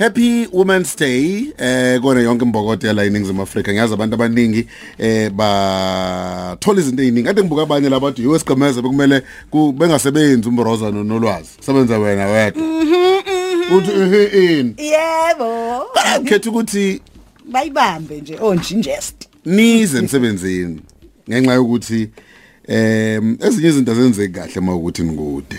Happy Women's Day. Eh kona yonke imbokodo la eNingizimu Afrika. Ngiyazi abantu abaningi eh ba thola izinto eziningi. Kade ngibuka abanye labathi US Gqemeza bekumele bengasebenzi umbroza nolwazi. Sebenza wena wedwa. Uthi ehe in. Yebo. khetha ukuthi Bayibambe nje onjingest. nize emsebenzini ngenxa yokuthi em ezinye izinto azenzeki kahle mawukuthi nikude.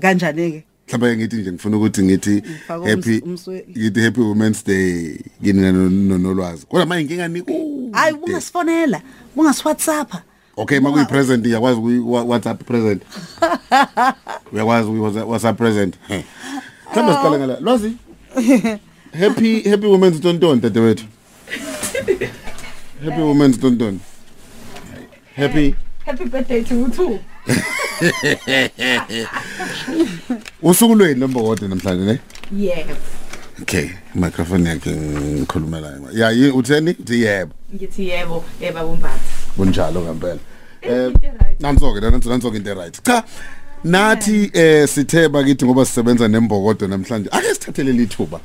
Kanjani ke? Mhlawumbe ngithi nje ngifuna ukuthi ngithi Ngifaka happy ums- umswe- ngithi happy women's day kini nolwazi kodwa manje inkinga niku Hayi ungasifonela, ungasi WhatsApp. okay makuyi present iyakwazi ukuyi wa- whatsapp present. Uyakwazi ukuyi whatsapp- whatsapp present. He. mhlawumbe siqale ngala. Lwazi happy happy women's tonton dadewethu. Happy women's tonton happy Happy birthday to you too. usuku lweni lombokodo namhlanje ne? Yebo. okay microphone yakhe ngikhulumela ngayo ya yi- utheni? Uthi yebo. Ngithi yebo, eba bombatha. kunjalo ngempela. Eh Into right. nansoke nanso nansoke into right. Cha nathi eh sithe bakithi ngoba sisebenza nembokodo namhlanje ake sithathele lithuba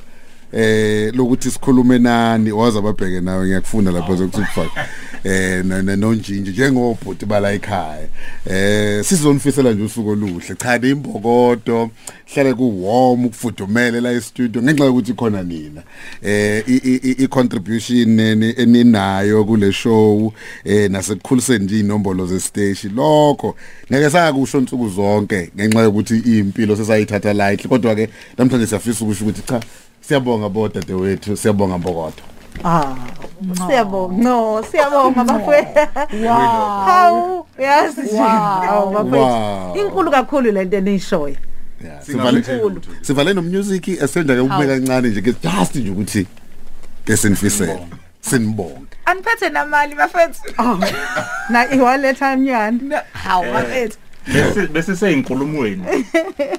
eh lokuthi sikhulume nani waza babheke nawe ngiyakufunda lapho zokufaka eh no- no- nonjinji njengobhuti bala ekhaya. Eh sizonifisela nje usuku oluhle. Cha imbokodo hlale ku warm ukufudumele la e-studio ngenxa yokuthi khona nina. Eh i- contribution eni- eninayo kule show eh nasekukhuliseni nje inombolo ze stage lokho ngeke sakusho insuku zonke ngenxa yokuthi impilo sesayithatha lightly kodwa ke namhlanje siyafisa ukusho ukuthi cha siyabonga bodadewethu siyabonga mbokodo. Ah. Siyabonga. No, siyabonga bafowethu. Wow. Hawu, yazi nje. Hawu Wow. bafowethu. Inkulu kakhulu lento enishoyo. Yeah, sivale sivale no music esenza ke ube kancane nje ke just nje ukuthi ke sinifisela sinibonga Aniphethe namali bafethu. Na iwaletha nyani. Hawu bafethu. Bese bese seyinkulumweni.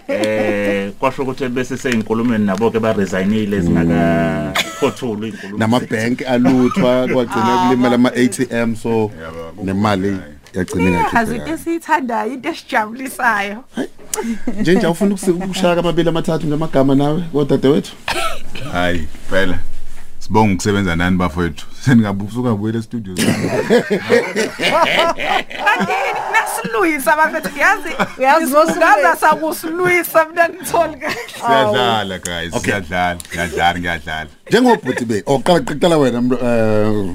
Eh kwasho ukuthi bese seyinkulumweni nabo ke ba resignile singaka phothula inkulumo nama bank aluthwa kwagcina kulimala ama ATM so nemali yagcina Yazi into ingakhipheka esiyithandayo, into esijabulisayo. nje nje ufuna ukushaka amabili amathathu ngamagama nawe kodadewethu? Hayi phela. Sibonga ukusebenza nani bafowethu? Seningabusuka buyele studio. Kanti nasiluyisa bafethu. Yazi. Uyazi Ngaza sakusiluyisa mina ngitholi kahle. siyadlala guys. Siyadlala siyadlala ngiyadlala njengobhuti be oqala qala wena mlo- eh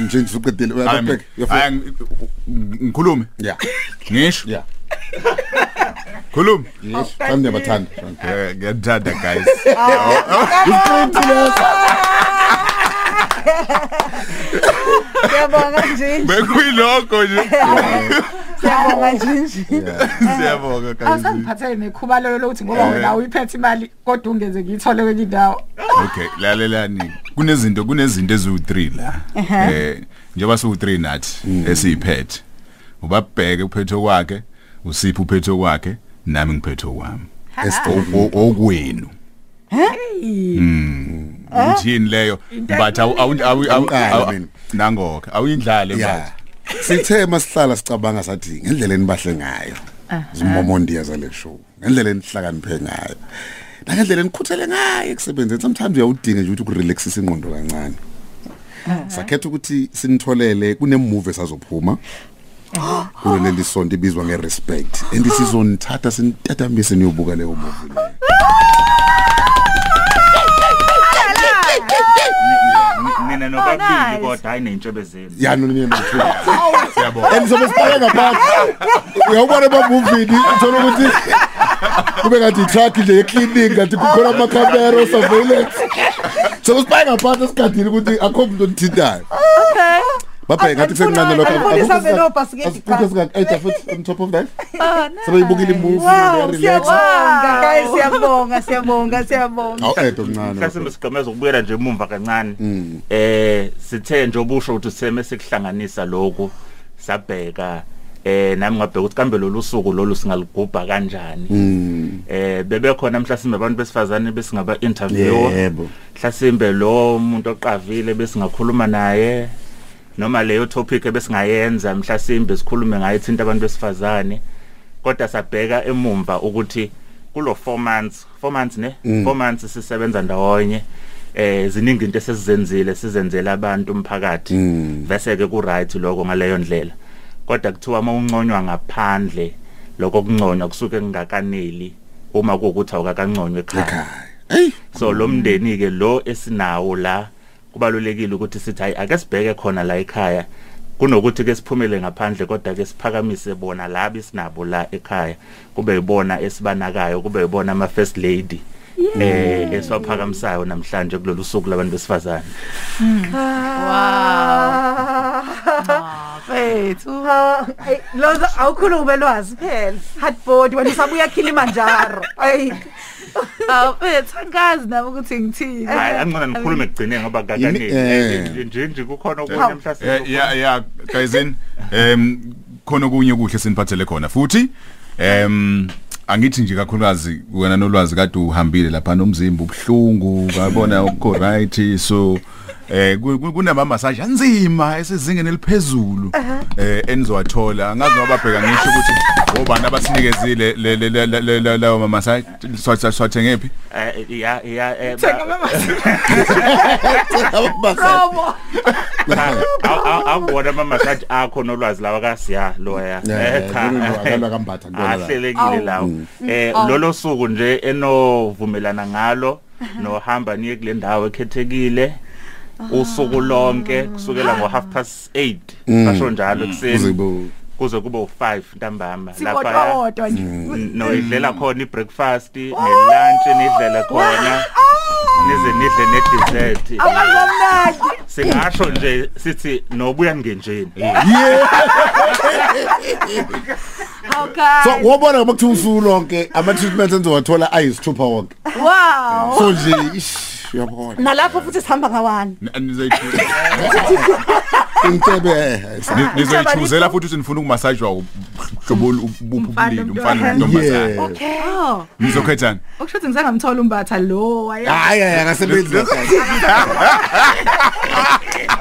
nje usuqedile Hayi, uyabheka hayi, ngi- ngikhulume? Yeah. Ngisho? Yeah. Khuluma. Yes thanda bathanda. Eh, ngiyathanda guys. Siyabonga nje. bekuyilokho nje. Siyabonga nje. siyabonga guys. Awusangiphathele nekhubalelo lokuthi ngoba wena uyiphethe imali kodwa ungeze ngiyithole kwenye indawo. okay lalelani. Kunezinto kunezinto eziwu3 la. Eh njengoba siwu3 nathi esiyiphethe. Ubabheke uphethe kwakhe usipho uphethe kwakhe. Nami ngiphethe kwami O- o- okwenu. Mm. Uthini leyo? But nangoke awuyindlale but sithe masihlala sicabanga sathi ngendlela enibahle ngayo zimomondiya zale show ngendlela enihlakaniphe ngayo nangendlela enikhuthele ngayo ekusebenzeni. Sometimes uyawudinga nje ukuthi ukurelaxisa ingqondo kancane. Sakhetha ukuthi sinitholele kunemovie esazophuma. kuleli sonto ibizwa ngerespect. And sizonithatha sinitatamise niyobuka leyo movie leyo nina nobabili kodwa hayi ney'ntshebe zenu. Yani nina siyabonga. And sobe sibheke ngaphansi uyawubona emavuvini uthola ukuthi kube ngathi i-truck nje yecleaning kanti kukhona amakhamera surveillance sobe sibheke ngaphansi esikhathini ukuthi akho muntu onithintayo babheke ngathi kusencane lokho Angifuni sambe no basket Asibukho singaka-eight futhi on top of that? Sebeyibukile imovie siyabonga guys, siyabonga, siyabonga, siyabonga. awu-eight okuncane mhlasimbe sigqemeza ukubuyela nje emumva kancane. Eh sithe nje obusho ukuthi sitheme sikuhlanganisa lokhu sabheka eh nami ngabheka ukuthi kambe lolu suku lolu singaligubha kanjani. Eh bebekhona mhlasimbe abantu besifazane besingaba interview yebo mhlasimbe lo muntu oqavile besingakhuluma naye. Noma leyo topic ebesingayenza mhlasimbe sikhulume ngayo ithinta abantu besifazane. Kodwa sabheka emumva ukuthi kulo 4 months 4 months ne? 4 months sisebenza ndawonye. Eh ziningi into esizenzile sizenzela abantu umphakathi. Bese ke ku right lokho ngaleyo ndlela. Kodwa kuthiwa uma unconywa ngaphandle lokho kunconywa kusuke kungakaneli uma kuwukuthi awukakanconywa ekhaya. So lo mndeni ke lo esinawo la kubalulekile ukuthi sithi hayi ake sibheke khona la ekhaya kunokuthi ke siphumele ngaphandle kodwa ke siphakamise bona laba sinabo la ekhaya kube yibona esibanakayo kube yibona ama first lady eh esiwaphakamisayo namhlanje kulolu suku labantu besifazane Fethu. Hey, lozo awukhulume lwazi phela. Hardboard wena usabuya Kilimanjaro. Ay. Awu fethu angazi nami ukuthi ngithini. hayi angcona nikhulume kugcine ngoba Yini- kakani eh. nje nje kukhona okunye Eh, mhlawumbe ya ya guysini em khona okunye kuhle siniphathele khona futhi em angithi nje kakhulukazi wena nolwazi kade uhambile lapha nomzimba ubhlungu ngabona ukho right so eh ku- ku- kunama massage anzima esezingeni eliphezulu. Eh enizowathola. Angazi ngoba bheka ngisho ukuthi obani abasinikezile le le- le- le- le- lawo ma massage swathengephi? Eh ya ya eh, Thenga ba- mama. Promo. awubona ama massage akho nolwazi lawa kasiya loya Eh, kulungile, akalwa kambatha ntona la. ahlelekile lawo. Eh lolo suku nje enovumelana ngalo nohamba niye kule ndawo ekhethekile. Usuku lonke kusukela ngo half past 8 basho njalo Kuze kuseni bo kuze kube u5 ntambama. Sikodwa kodwa nje. no idlela khona ibreakfast nelunch nidlela khona. Nize nidle ne dessert Awuzomnandi. singasho nje sithi nobuya ngenjeni Okay. so wobona ngoba kuthiwa usuku lonke ama treatments enizowathola ayisithupha wonke. Wow. so nje ish. Uyabona Nalapho futhi sihamba ngawani. intebe eh, nizoyichuzela futhi ukuthi nifuna ukumasajwa uhlobo ububulili umfana nontombazane yeah Oh. nizokhethana Okusho ukuthi ngisengamthola umbatha lo waya. hayi hayi akasebenzi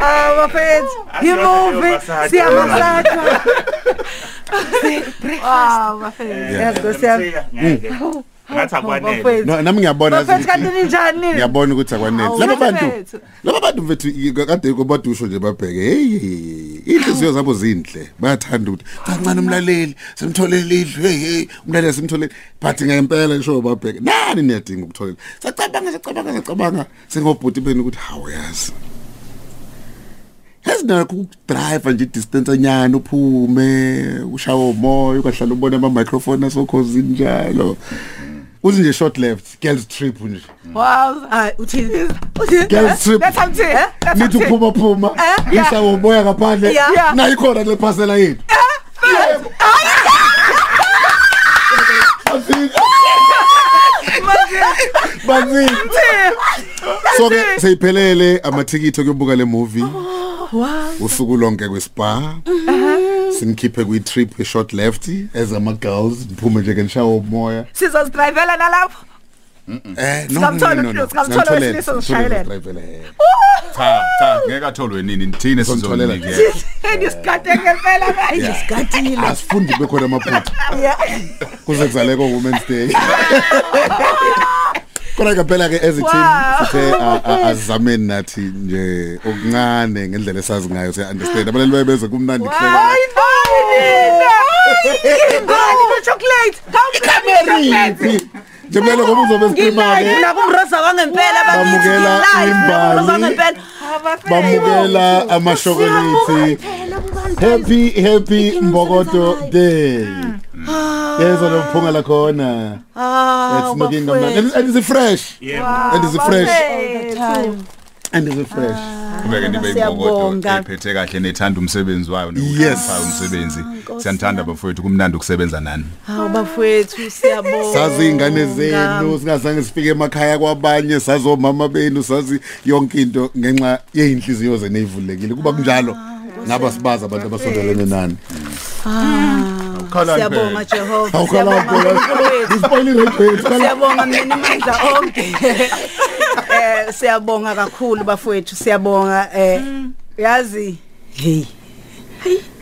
Ah, bafethu. Yimuvi siyamasaka. Wow, bafethu. Yazi ngosiyami. Ngathi akwanele. Bafethu. no nami ngiyabona Bafethu kanti ninjani? ngiyabona ukuthi akwanele. Awu, laba bantu bafethu. laba bantu mfethu kade kobadusho nje babheke hey inhliziyo zabo zinhle bayathanda ukuthi kancane umlaleli simtholele idlu hey hey umlaleli simtholele but ngempela ngisho babheke. Nani niyadinga ukutholela? Sacabanga sacabanga sacabanga. Sengobhuti beni ukuthi hawu yazi. Yazinakho ukudrive nje distance enyana uphume ushawa umoya ukahlala ubona ama microphone asokhozini njalo. Uthi nje short left girls trip nje Wow. Hayi uthini? Uthini? girls trip Let's have tea. Let's nithi have tea. uphuma phuma Eh? Yeah. ishawa umoya ngaphandle Yeah. Yeah. nayi khona le phasela yethu Yebo. Bafika. Bafika. so ke seyiphelele amathikithi okuyobuka le movie usuku lonke kwespa sinikhiphe kwi trip e short left as ama girls niphume nje ke nishawa umoya Sizozidrivela nalapho. eh Singamthola uPhilo, singamthola wesilisa osishayelele. cha cha ngeke atholwe nini? Nithine Sizomtholela. sizonikeza Endisigade ngempela manje. Sigadile. asifundi bekhona amaphutha. Yeah. kuze kuzaleka women's day. Kodwa ke phela ke as a team Wow. sithe a- a- azameni nathi nje okuncane ngendlela esazi ngayo siya understand abalali bayebeze kumnandi kuhleka Hayi nina. Ingane no chocolate. Kameriphi Njemelo ngoba uzobe sikhuluma ke Ngilive la kumroza wangempela bakithi. Bamukela Ngilive la kumroza imbali. wangempela. bamukela amashokolate happy happy mbokodo day yezwa lo phunga la khona. Ah, it's smoking kamnandi and and it's fresh? Yebo. And it's fresh? Bafethu. and it's fresh? Kubeke nibe Siyabonga. imokodo ephethe kahle nethanda umsebenzi wayo Yes. nokufayo umsebenzi. Siyanthanda bafowethu kumnandi ukusebenza nani. Hawu bafethu siyabonga. sazi ingane zenu singazange sifike emakhaya kwabanye sazi omama benu sazi yonke into ngenxa yeinhliziyo zenu ezivulekile kuba kunjalo ngaba sibaza abantu abasondelene nani. Ukhala Siyabonga Jehova. awukhala Siyabonga uNkulunkulu wethu. ispoiling rate khala Siyabonga mina amandla onke. Eh siyabonga kakhulu bafowethu siyabonga eh yazi hey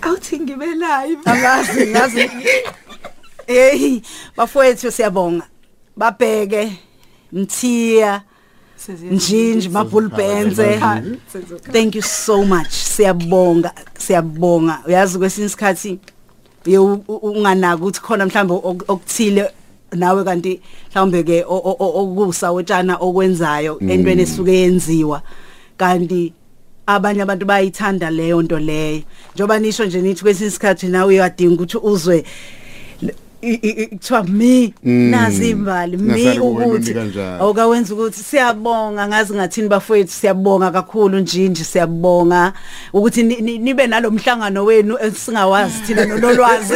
Awuthi ngibe live. angazi ngazi hey bafowethu siyabonga babheke mthiya njinji mabulbenze thank you so much siyabonga siyabonga uyazi kwesinye isikhathi ye u- u- unganaki ukuthi khona mhlambe ok- okuthile nawe kanti mhlawumbe ke o- o- o- okusawotshana okwenzayo entweni esuke yenziwa. Kanti abanye abantu bayithanda leyo nto leyo. Njoba nisho nje nithi kwesinye isikhathi nawe uyadinga ukuthi uzwe i- i- i- kuthiwa mi nazi imbali mi Ngasali kuwena ukuthi unika njalo. awukawenza ukuthi siyabonga ngazi ngathini bafowethu siyabonga kakhulu njinji siyabonga. Ukuthi ni- ni- nibe nalomhlangano wenu esingawazi thina nololwazi.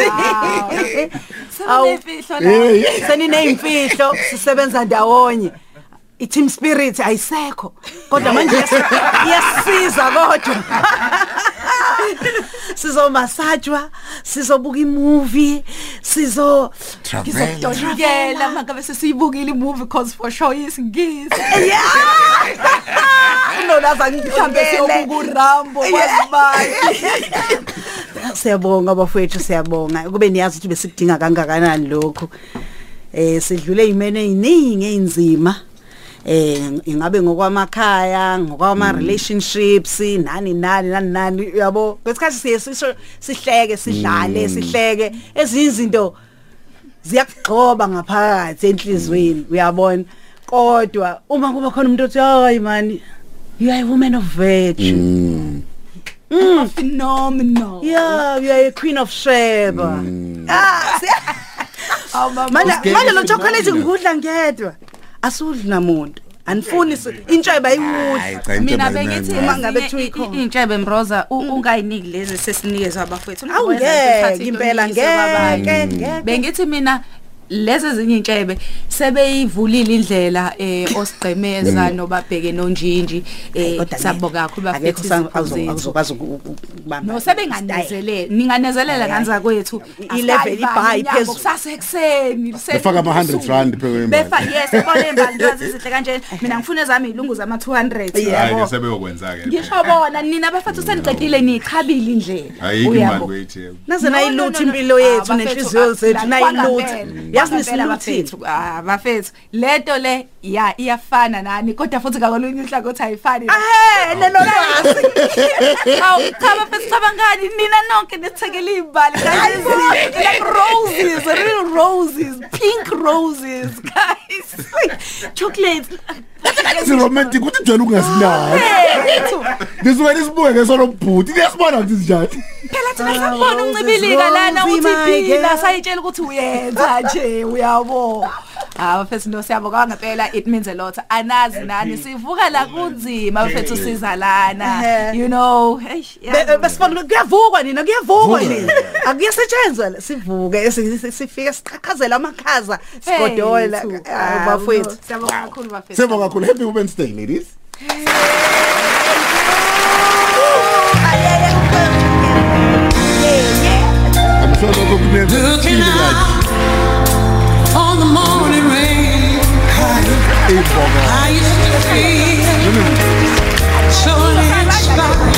Awu, Sekunefihlo la. senineyimfihlo sisebenza ndawonye. I-team spirit ayisekho kodwa manje iyasi- iyasisiza kodwa. sizomasajwa sizobuka imovie sizo Ngizokudonukela mangabe sesiyibukile imovie cause for sure isingisi. unolaza Mhlambe siyobuka uRambo kwazibani. siyabonga bafowethu siyabonga. Kube niyazi ukuthi besikudinga kangakanani lokho eh sidlule imene eziningi einzima eh ingabe ngokwamakhaya ngokwama relationships nani nani nani nani yabo? Kwesikhathi siye sihleke sidlale sihleke. Ezinye izinto ziyakugxoba ngaphakathi enhlizweni uyabona? Kodwa uma kuba khona umuntu othi hayi man you are a woman of virtue. Phenomenal. Yeah, you are a queen of Sheba. Ah, si- manje manje lo chocolate ngikudla ngedwa. Asudli namuntu. Anifuni si- intsheba Hayi iwudla. cha mina intsheba bengithi imnandi. Uma ngabe ezinye kuthiwa i- ikhona. i- iy'ntshebe mroza u- ungayiniki lezi sesinikezwe abafowethu Awu ngeke impela ngeke ngeke. bengithi mina lezi ezinye iy'ntshebe sebeyivulile indlela eh osigqemeza nobabheke nonjinji eh Kodwa ne, sabonga kakhulu akekho bafethu sa- izipho awuzo- zethu. awuzokwazi uku- uku- ukubamba no style. sebenganezelela ninganezelela kanza kwethu I-level ibar iphezulu. kusasekuseni Befaka ama 100 rand phe kwembali. befa yes ibona imbali ntazi izihle kanjena mina ngifuna ezami ilungu zama 200 hayi yabo ke sebeyokwenza ke ngisho bona nina bafethu seniqedile niyichabile indlela ayikho imali Uyabo? kwethu Naze No, no, nayilutha no, no. impilo Ah, yethu bafethu, nenhliziyo ah, zethu la- nayilutha. Kwangempela, Yazi kwangempela nisiluthile. bafethu, ah bafethu lento le ya iyafana nani kodwa futhi ngakolunye uhlangothi ayifani Eh, lelo lwazi. Hawu cha bafethu cabangani nina nonke nithekele imbali kanjezi like roses real roses pink roses guys chocolate It's romantic ukuthi njalo ungasinaki. Bafethu, Nisuke nisibuke ngesono bhuti. Niyasibona ukuthi sinjani. Phela thina sakubona roses, uncibilika lana rosy, ukuthi my phila girl. sayitshela ukuthi uyenza nje uyabo hawu mfethu no siyabonga ngempela it means a lot anazi nani sivuka la kunzima mfethu sizalana Ehhe. you know eish, Be- yazi. besifuna kuyavukwa nina kuyavukwa nina akuyasetshenzwa la, sivuke si- si- sifike siqhaqhazela amakhaza sigodola Fethu. Hawu, Hawu, bafowethu no, siyabonga kakhulu bafethu Sibonga kakhulu happy women's day ladies. Like out on the morning rain, used to feel? So uninspired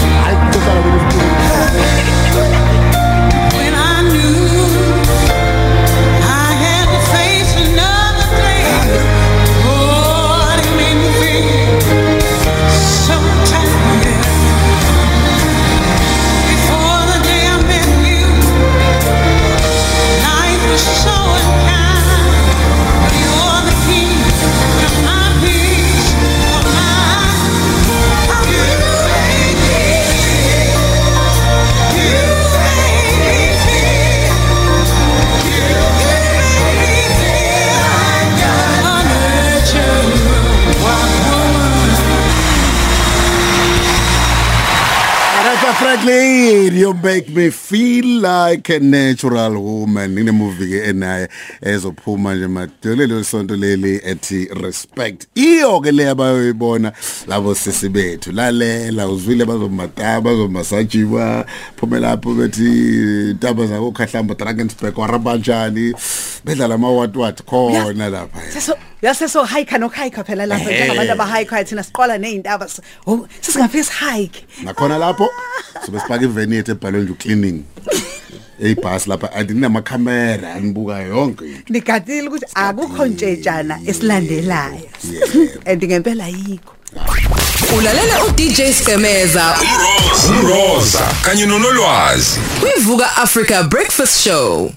Franklin you make me feel like a natural woman. Ine movie ke enaye ezophuma nje madolelo sonto leli ethi respect. Iyo ke le abayoyibona labo sisi bethu. Lalela uzwile bazomataba bazomasajiwa phumela lapho bethi taba zako khahlamba Drakensberg warabanjani bedlala ama what what khona lapha. Seso yaseso hike no hike phela lapha njengabantu aba hike thina siqola nezintaba oh sisingafika si hike nakhona lapho sobe sifaka iveni yethu ebhalwe nje cleaning eyibhasi lapha andinamakhamera anibuka yonke into. Nigadile ukuthi akukho ntshetshana esilandelayo. And ngempela yikho. Ulalela uDJ Skemeza umroza kanye nonolwazi. Kwivuka Africa Breakfast Show.